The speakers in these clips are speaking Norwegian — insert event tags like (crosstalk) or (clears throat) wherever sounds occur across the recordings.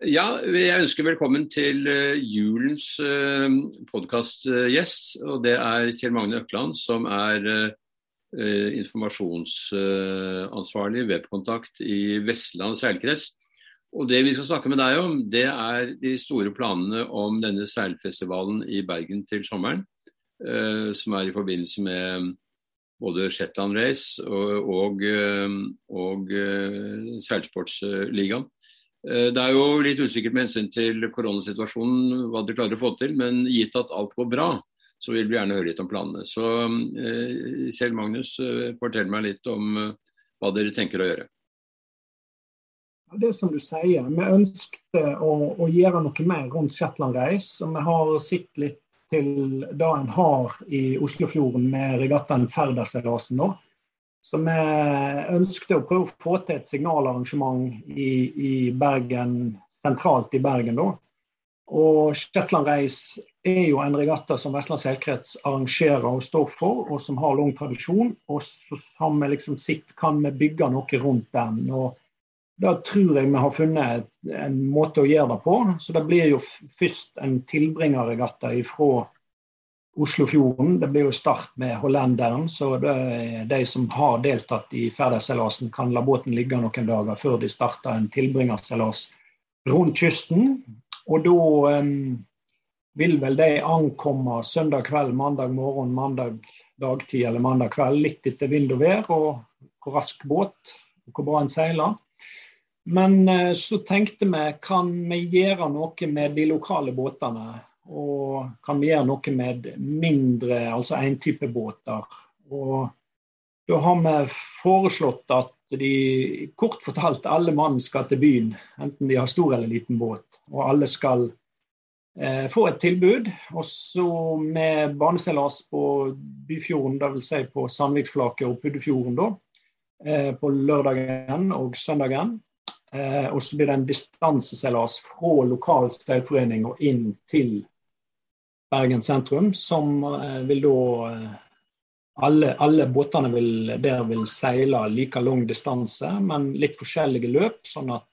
Ja, jeg ønsker velkommen til uh, julens uh, podkastgjest. Og det er Kjell Magne Økland, som er uh, informasjonsansvarlig webkontakt i Vestland seilkrets. Og Det vi skal snakke med deg om, det er de store planene om denne seilfestivalen i Bergen til sommeren. Som er i forbindelse med både Shetland Race og, og, og Seilsportsligaen. Det er jo litt usikkert med hensyn til koronasituasjonen hva dere klarer å få til, men gitt at alt går bra, så vil vi gjerne høre litt om planene. Så Kjell Magnus, fortell meg litt om hva dere tenker å gjøre. Det er som du sier, vi ønskte å, å gjøre noe mer rundt Shetland Race. Og vi har sett litt til det en har i Oslofjorden med regattaen Ferdaseilasen nå. Så vi ønsket å prøve å få til et signalarrangement i, i Bergen, sentralt i Bergen. da. Og Shetland Race er jo en regatta som Vestland seilkrets arrangerer og står for, og som har lang tradisjon. Og vi liksom sikt kan vi bygge noe rundt den. og da tror jeg vi har funnet en måte å gjøre det på. Så det blir jo først en tilbringerregatta fra Oslofjorden. Det blir jo start med hollenderen, så de som har deltatt i ferdighetsseilasen, kan la båten ligge noen dager før de starter en tilbringerseilas rundt kysten. Og da um, vil vel de ankomme søndag kveld, mandag morgen, mandag dagtid eller mandag kveld, litt etter vind og vær og hvor rask båt og hvor bra en seiler. Men eh, så tenkte vi kan vi gjøre noe med de lokale båtene? Og kan vi gjøre noe med mindre, altså båter? Og da har vi foreslått at de, kort fortalt, alle mann skal til byen. Enten de har stor eller liten båt. Og alle skal eh, få et tilbud. Og så med baneseilas på Byfjorden, dvs. Si på Sandviksflaket og Puddefjorden, da. Eh, på lørdagen og søndagen. Eh, og så blir det en distanseseilas fra lokal seilforening og inn til Bergen sentrum, som eh, vil da eh, alle, alle, båtene vil, der vil seile like lang distanse, men litt forskjellige løp. Sånn at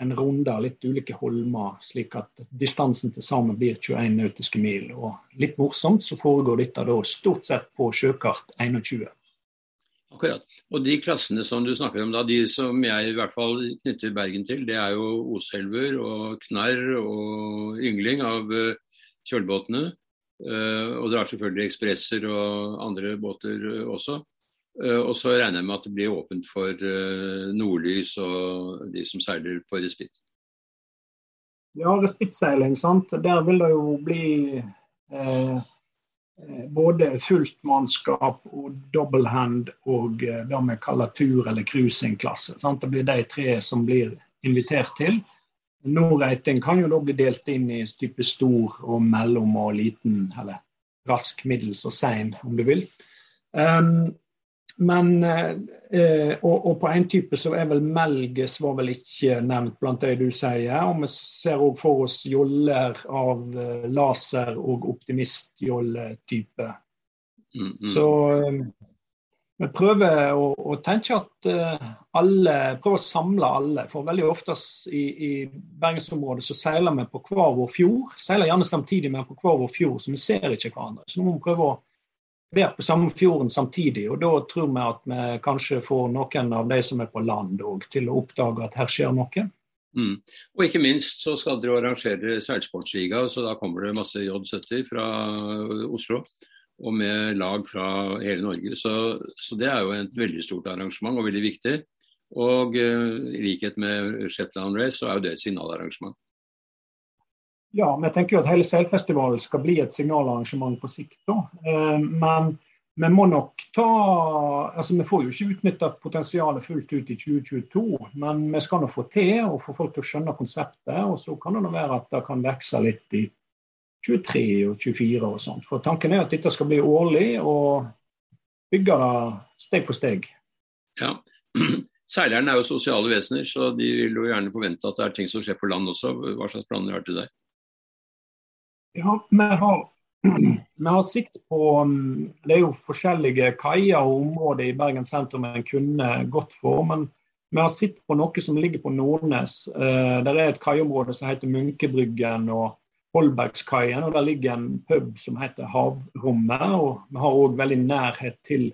en runder litt ulike holmer, slik at distansen til sammen blir 21 nautiske mil. Og litt morsomt så foregår dette da stort sett på sjøkart 21. Akkurat. Og de klassene som du snakker om da, de som jeg i hvert fall knytter Bergen til, det er jo Oselver og Knarr og Yngling av uh, kjølbåtene. Uh, og det er selvfølgelig ekspresser og andre båter uh, også. og så regner jeg med at det blir åpent for nordlys og de som seiler på respitt. Ja, respittseiling, sant. Der vil det jo bli eh, Eh, både fullt mannskap og double hand og eh, det vi kaller tur- eller cruisingklasse. Det blir de tre som blir invitert til. Nordreiting kan jo da bli delt inn i type stor og mellom og liten, eller rask, middels og sein, om du vil. Um, men, eh, og, og, på en type så er vel Melges var vel ikke nevnt blant det du sier. Og vi ser òg for oss joller av eh, laser- og optimistjolletype. Mm, mm. Så eh, vi prøver å, å, tenke at eh, alle Prøver å samle alle. For veldig ofte i, i bergensområdet så seiler vi på hver vår fjord. Seiler gjerne samtidig, men på hver vår fjord, så vi ser ikke hverandre. Så nå må vi prøve å være på samme fjorden samtidig. og Da tror vi at vi kanskje får noen av de som er på land òg, til å oppdage at her skjer noe. Mm. Og ikke minst så skal dere arrangere seilsportsliga, så da kommer det masse J70 fra Oslo. Og med lag fra hele Norge. Så, så det er jo et veldig stort arrangement og veldig viktig. Og uh, i likhet med Shetland Race så er jo det et signalarrangement. Ja, men jeg tenker jo at hele seilfestivalen skal bli et signalarrangement på sikt. da. Eh, men vi må nok ta altså Vi får jo ikke utnytta potensialet fullt ut i 2022, men vi skal nå få til å få folk til å skjønne konseptet. Og så kan det være at det kan vokse litt i 23 og 24 og sånt. For tanken er at dette skal bli årlig, og bygge det steg for steg. Ja, (clears throat) Seilerne er jo sosiale vesener, så de vil jo gjerne forvente at det er ting som skjer på land også. Hva slags planer har du til deg? Ja, vi har, (clears throat) vi har sett på Det er jo forskjellige kaier og områder i Bergen sentrum en kunne gått for. Men Vi har sett på noe som ligger på Nordnes. Uh, der er et kaiområde som heter Munkebryggen og Holbergskaien. og Der ligger en pub som heter Havrommet. og Vi har òg veldig nærhet til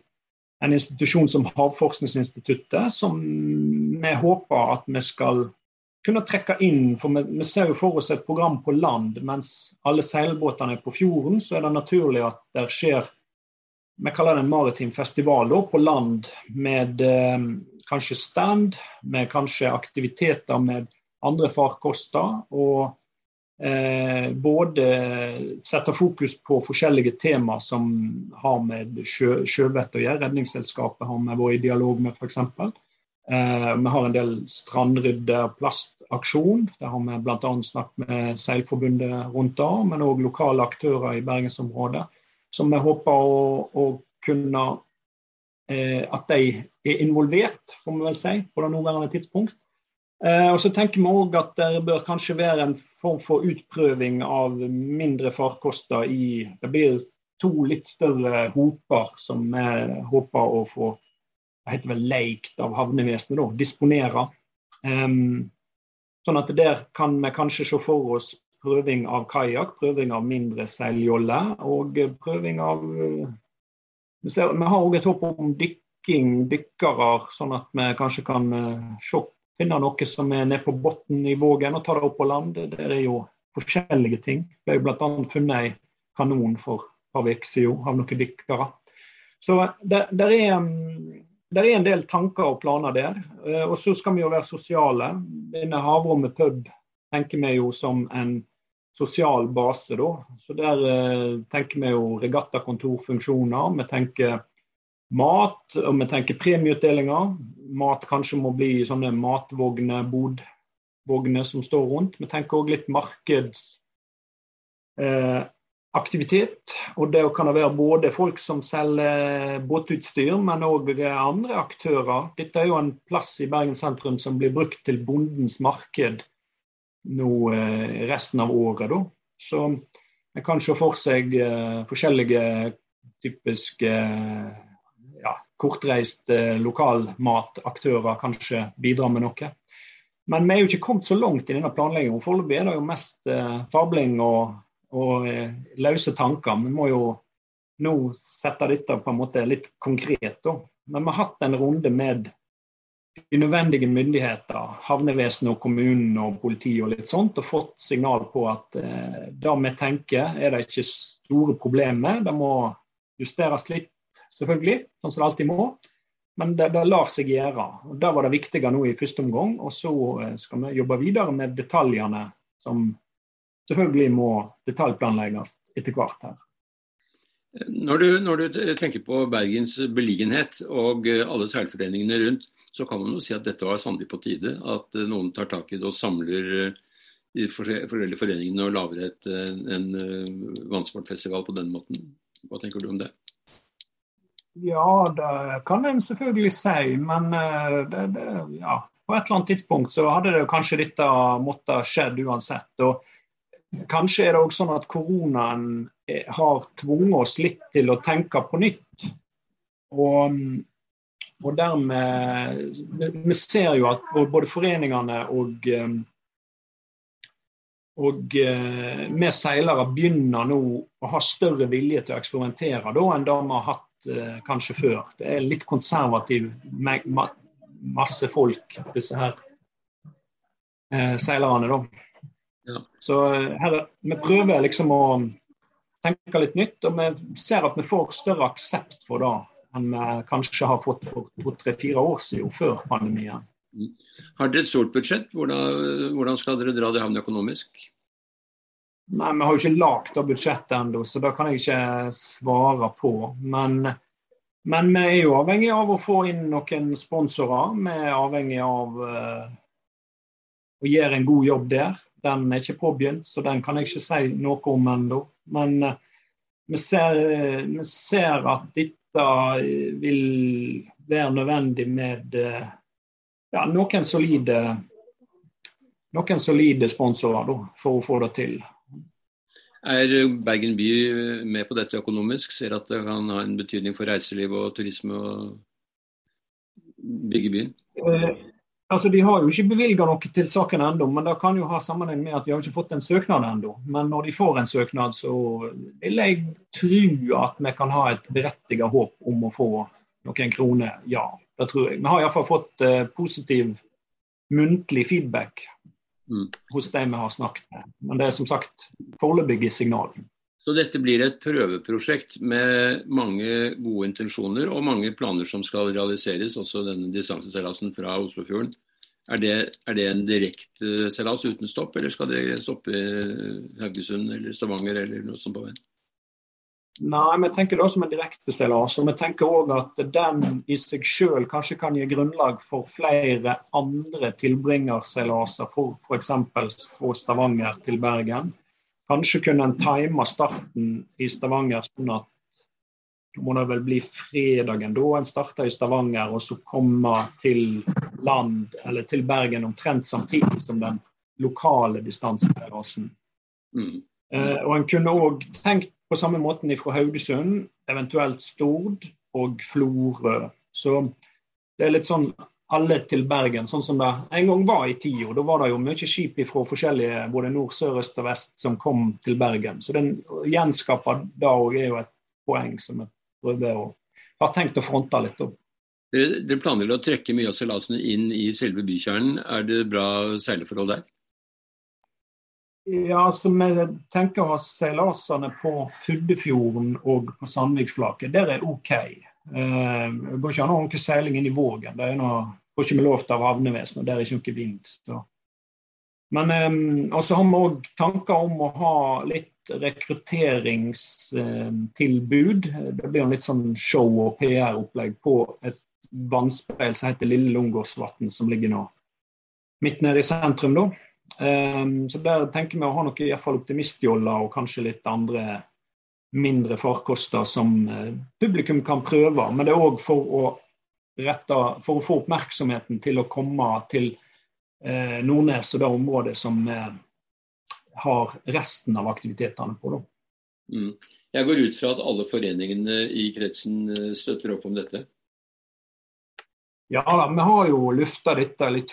en institusjon som Havforskningsinstituttet, som vi håper at vi skal kunne trekke inn. For vi, vi ser jo for oss et program på land, mens alle seilbåtene er på fjorden. Så er det naturlig at det skjer vi kaller det en maritim festival da, på land med eh, kanskje stand, med kanskje aktiviteter med andre farkoster. Og både setter fokus på forskjellige tema som har med sjø, sjøvett å gjøre. Redningsselskapet har vi vært i dialog med f.eks. Eh, vi har en del strandrydde- plastaksjon. Der har vi bl.a. snakket med Seilforbundet rundt det, men òg lokale aktører i bergensområdet. Som vi håper å, å kunne eh, At de er involvert, får vi vel si, på det nåværende tidspunkt. Eh, og så tenker vi òg at det bør kanskje være en form for utprøving av mindre farkoster i Det blir to litt større hoper som vi håper å få det heter vel leikt av havnevesenet, da, disponere. Um, sånn at der kan vi kanskje se for oss prøving av kajakk, prøving av mindre seiljolle og prøving av Vi, ser, vi har òg et håp om dykking, dykkere, sånn at vi kanskje kan uh, se, finne noe som er nede på bunnen i Vågen og ta det opp på land. Det er jo forskjellige ting. Det ble bl.a. funnet ei kanon for et par uker siden av noen dykkere. Så det, det er um, er en del tanker og planer der. Eh, og så skal vi jo være sosiale. Denne Havrommet pub tenker vi jo som en sosial base, da. Så der eh, tenker vi jo regattakontorfunksjoner. Vi tenker mat, og vi tenker premieutdelinger. Mat kanskje må bli sånne matvogner, bodvogner som står rundt. Vi tenker òg litt markedsaktivitet. Eh. Og det kan være både folk som selger båtutstyr, men òg andre aktører. Dette er jo en plass i Bergen sentrum som blir brukt til bondens marked nå eh, resten av året. Da. Så en kan se for seg eh, forskjellige typiske kortreiste lokalmataktører kanskje bidrar med noe. Men vi er jo ikke kommet så langt i denne planleggingen. Foreløpig er det jo mest eh, fabling og og eh, løse tanker. Vi må jo nå sette dette på en måte litt konkret. Da. Men vi har hatt en runde med de nødvendige myndigheter, havnevesenet og kommunen og politiet og litt sånt, og fått signal på at eh, det vi tenker er det ikke store problemer. Det må justeres litt, selvfølgelig, sånn som det alltid må. Men det, det lar seg gjøre. og Det var det viktige nå i første omgang. Og så eh, skal vi jobbe videre med detaljene som selvfølgelig må detaljplanlegges etter hvert her. Når du, når du, tenker på Bergens beliggenhet og alle seilforeningene rundt, så kan man jo si at dette var sannelig på tide. At noen tar tak i det og samler eh, de forskjellige foreningene og lager et, en vannsportfestival på den måten. Hva tenker du om det? Ja, det kan en selvfølgelig si. Men eh, det, det, ja, på et eller annet tidspunkt så hadde det kanskje dette måttet skjedd uansett. og Kanskje er det òg sånn at koronaen eh, har tvunget oss litt til å tenke på nytt. Og, og dermed Vi ser jo at både foreningene og eh, og vi seilere begynner nå å ha større vilje til å eksperimentere da, enn det vi har hatt kanskje før. Det er litt konservativ masse folk, disse her eh, seilerne. da. Ja. Så eh, her, vi prøver liksom å tenke litt nytt, og vi ser at vi får større aksept for det enn vi kanskje har fått for to-tre-fire år siden, før pandemien. Mm. Har dere et stort budsjett? Hvordan, hvordan, skal dere dra det havn økonomisk? Nei, Vi har jo ikke lagd det budsjettet ennå, så det kan jeg ikke svare på. Men, men, vi er jo avhengig av å få inn noen sponsorer. Vi er avhengig av uh, å gjøre en god jobb der. Den er ikke påbegynt, så den kan jeg ikke si noe om ennå. Men uh, vi, ser, vi, ser, at dette vil være nødvendig med ja, noen solide noen solide sponsorer da, for å få det til. Er Bergen by med på dette økonomisk? Ser at det kan ha en betydning for reiseliv og turisme og bygge byen? Eh, Altså, De har jo ikke bevilga noe til saken ennå, men det kan jo ha sammenheng med at de har ikke fått en søknad ennå. Men når de får en søknad, så vil jeg tro at vi kan ha et berettiget håp om å få noen kroner. Ja, det tror jeg. Vi har iallfall fått eh, positiv muntlig feedback. Hos de vi har snakket med. Men det er som sagt foreløpige signal. Så dette blir et prøveprosjekt med mange gode intensjoner og mange planer som skal realiseres, også denne distanseseilasen fra Oslofjorden. Er det, er det en direkte seilas uten stopp, eller skal det stoppe i Haugesund eller Stavanger eller noe sånt på veien? Nei, vi tenker det som en direkteseilas. Og vi tenker òg at den i seg sjøl kanskje kan gi grunnlag for flere andre tilbringerseilaser, f.eks. fra Stavanger til Bergen. Kanskje kunne en time starten i Stavanger sånn at da må det vel bli fredagen da en starter i Stavanger, og så kommer til land eller til Bergen omtrent samtidig som den lokale distanseseilasen. Mm. Eh, og en kunne òg tenkt på samme måten fra Haugesund, eventuelt Stord og Florø. Så det er litt sånn alle til Bergen, sånn som det en gang var i tida. Da var det jo mye skip fra forskjellige både nord, sør, øst og vest som kom til Bergen. Så den gjenskaper da òg er jo et poeng som jeg prøver å har tenkt å fronte litt opp. Dere, dere planlegger å trekke mye av seilasene inn i selve bykjernen. Er det bra seileforhold der? Ja, altså Vi tenker å ha seilasene på Puddefjorden og på Sandviksflaket. Der er OK. Eh, det går ikke an å ha noe seiling inn i Vågen. Det er noe får ikke vi lov til av havnevesenet, der er ikke noe vind. Så. Men um, også har vi òg tanker om å ha litt rekrutteringstilbud. Det blir en litt sånn show- og PR-opplegg på et vannspeil som heter Lille Lungåsvatn, som ligger nå midt nede i sentrum. da. Um, så der tenker vi å ha noe i optimistjoller og kanskje litt andre mindre farkoster som uh, publikum kan prøve. Men det er òg for å rette, for å få oppmerksomheten til å komme til eh, Nordnes og det området som eh, har resten av aktivitetene på. Mm. Jeg går ut fra at alle foreningene i kretsen eh, støtter opp om dette? Ja vi har jo lufta dette litt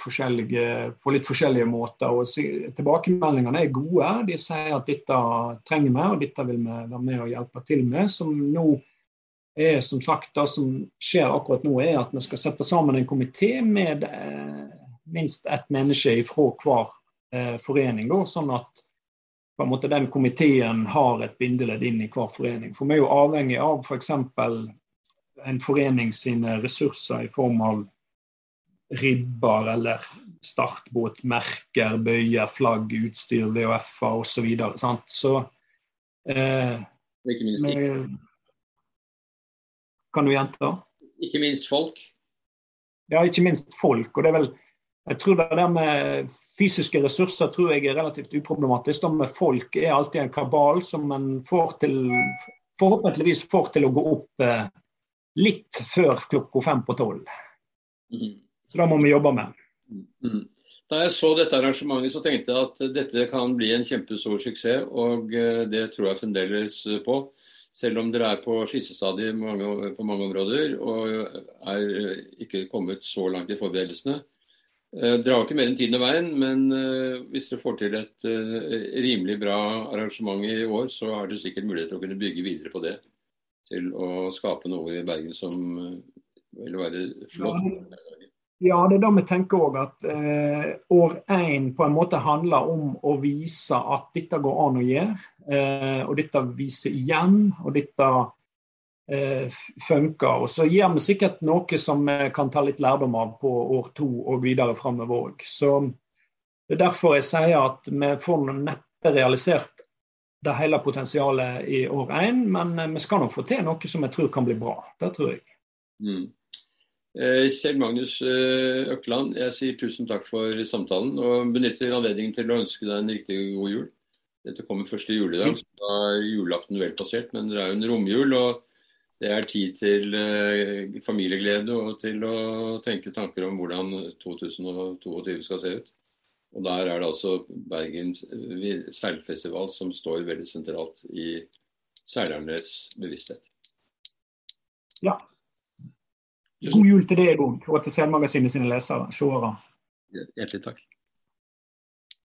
på litt forskjellige måter. og Tilbakemeldingene er gode. De sier at dette trenger vi, og dette vil vi være med og hjelpe til med. Som nå er som sagt det som skjer akkurat nå, er at vi skal sette sammen en komité med eh, minst ett menneske fra hver eh, forening. Da, sånn at på en måte den komiteen har et bindeledd inn i hver forening. For vi er jo avhengig av f.eks. en forening sine ressurser i form av ribber eller startbåt, merker, bøyer, flagg, utstyr, VHF-er osv. Så, så eh, ikke minst med, kan du gjenta? Ikke minst folk? Ja, ikke minst folk. og det er vel jeg tror det der med fysiske ressurser tror jeg er relativt uproblematisk. Det med folk er alltid en kabal som en får til, forhåpentligvis får til å gå opp eh, litt før klokka fem på tolv. Mm. Så det må vi jobbe med. Mm. Da jeg så dette arrangementet, så tenkte jeg at dette kan bli en kjempestor suksess, og eh, det tror jeg fremdeles på. Selv om dere er på skissestadiet på mange områder og er ikke kommet så langt i forberedelsene. Eh, dere har ikke mer enn tiden og veien, men eh, hvis dere får til et eh, rimelig bra arrangement i år, så har dere sikkert mulighet til å kunne bygge videre på det. Til å skape noe i Bergen som vil være flott. Ja, det er da vi tenker òg at eh, år én på en måte handler om å vise at dette går an å gjøre. Eh, og dette viser igjen, og dette eh, funker. Og så gir vi sikkert noe som vi kan ta litt lærdom av på år to og videre framover òg. Så det er derfor jeg sier at vi får neppe realisert det hele potensialet i år én, men eh, vi skal nå få til noe som jeg tror kan bli bra. Det tror jeg. Mm. Eh, Kjell Magnus eh, Økland, jeg sier tusen takk for samtalen og benytter anledningen til å ønske deg en riktig god jul. Dette kommer første juledag, så da er julaften vel passert, men det er jo en romjul. og det er tid til familieglede og til å tenke tanker om hvordan 2022 skal se ut. Og Der er det altså Bergen seilfestival som står veldig sentralt i seilernes bevissthet. Ja, God jul til deg òg, og til Selmagasinet sine lesere, seere. Hjertelig takk.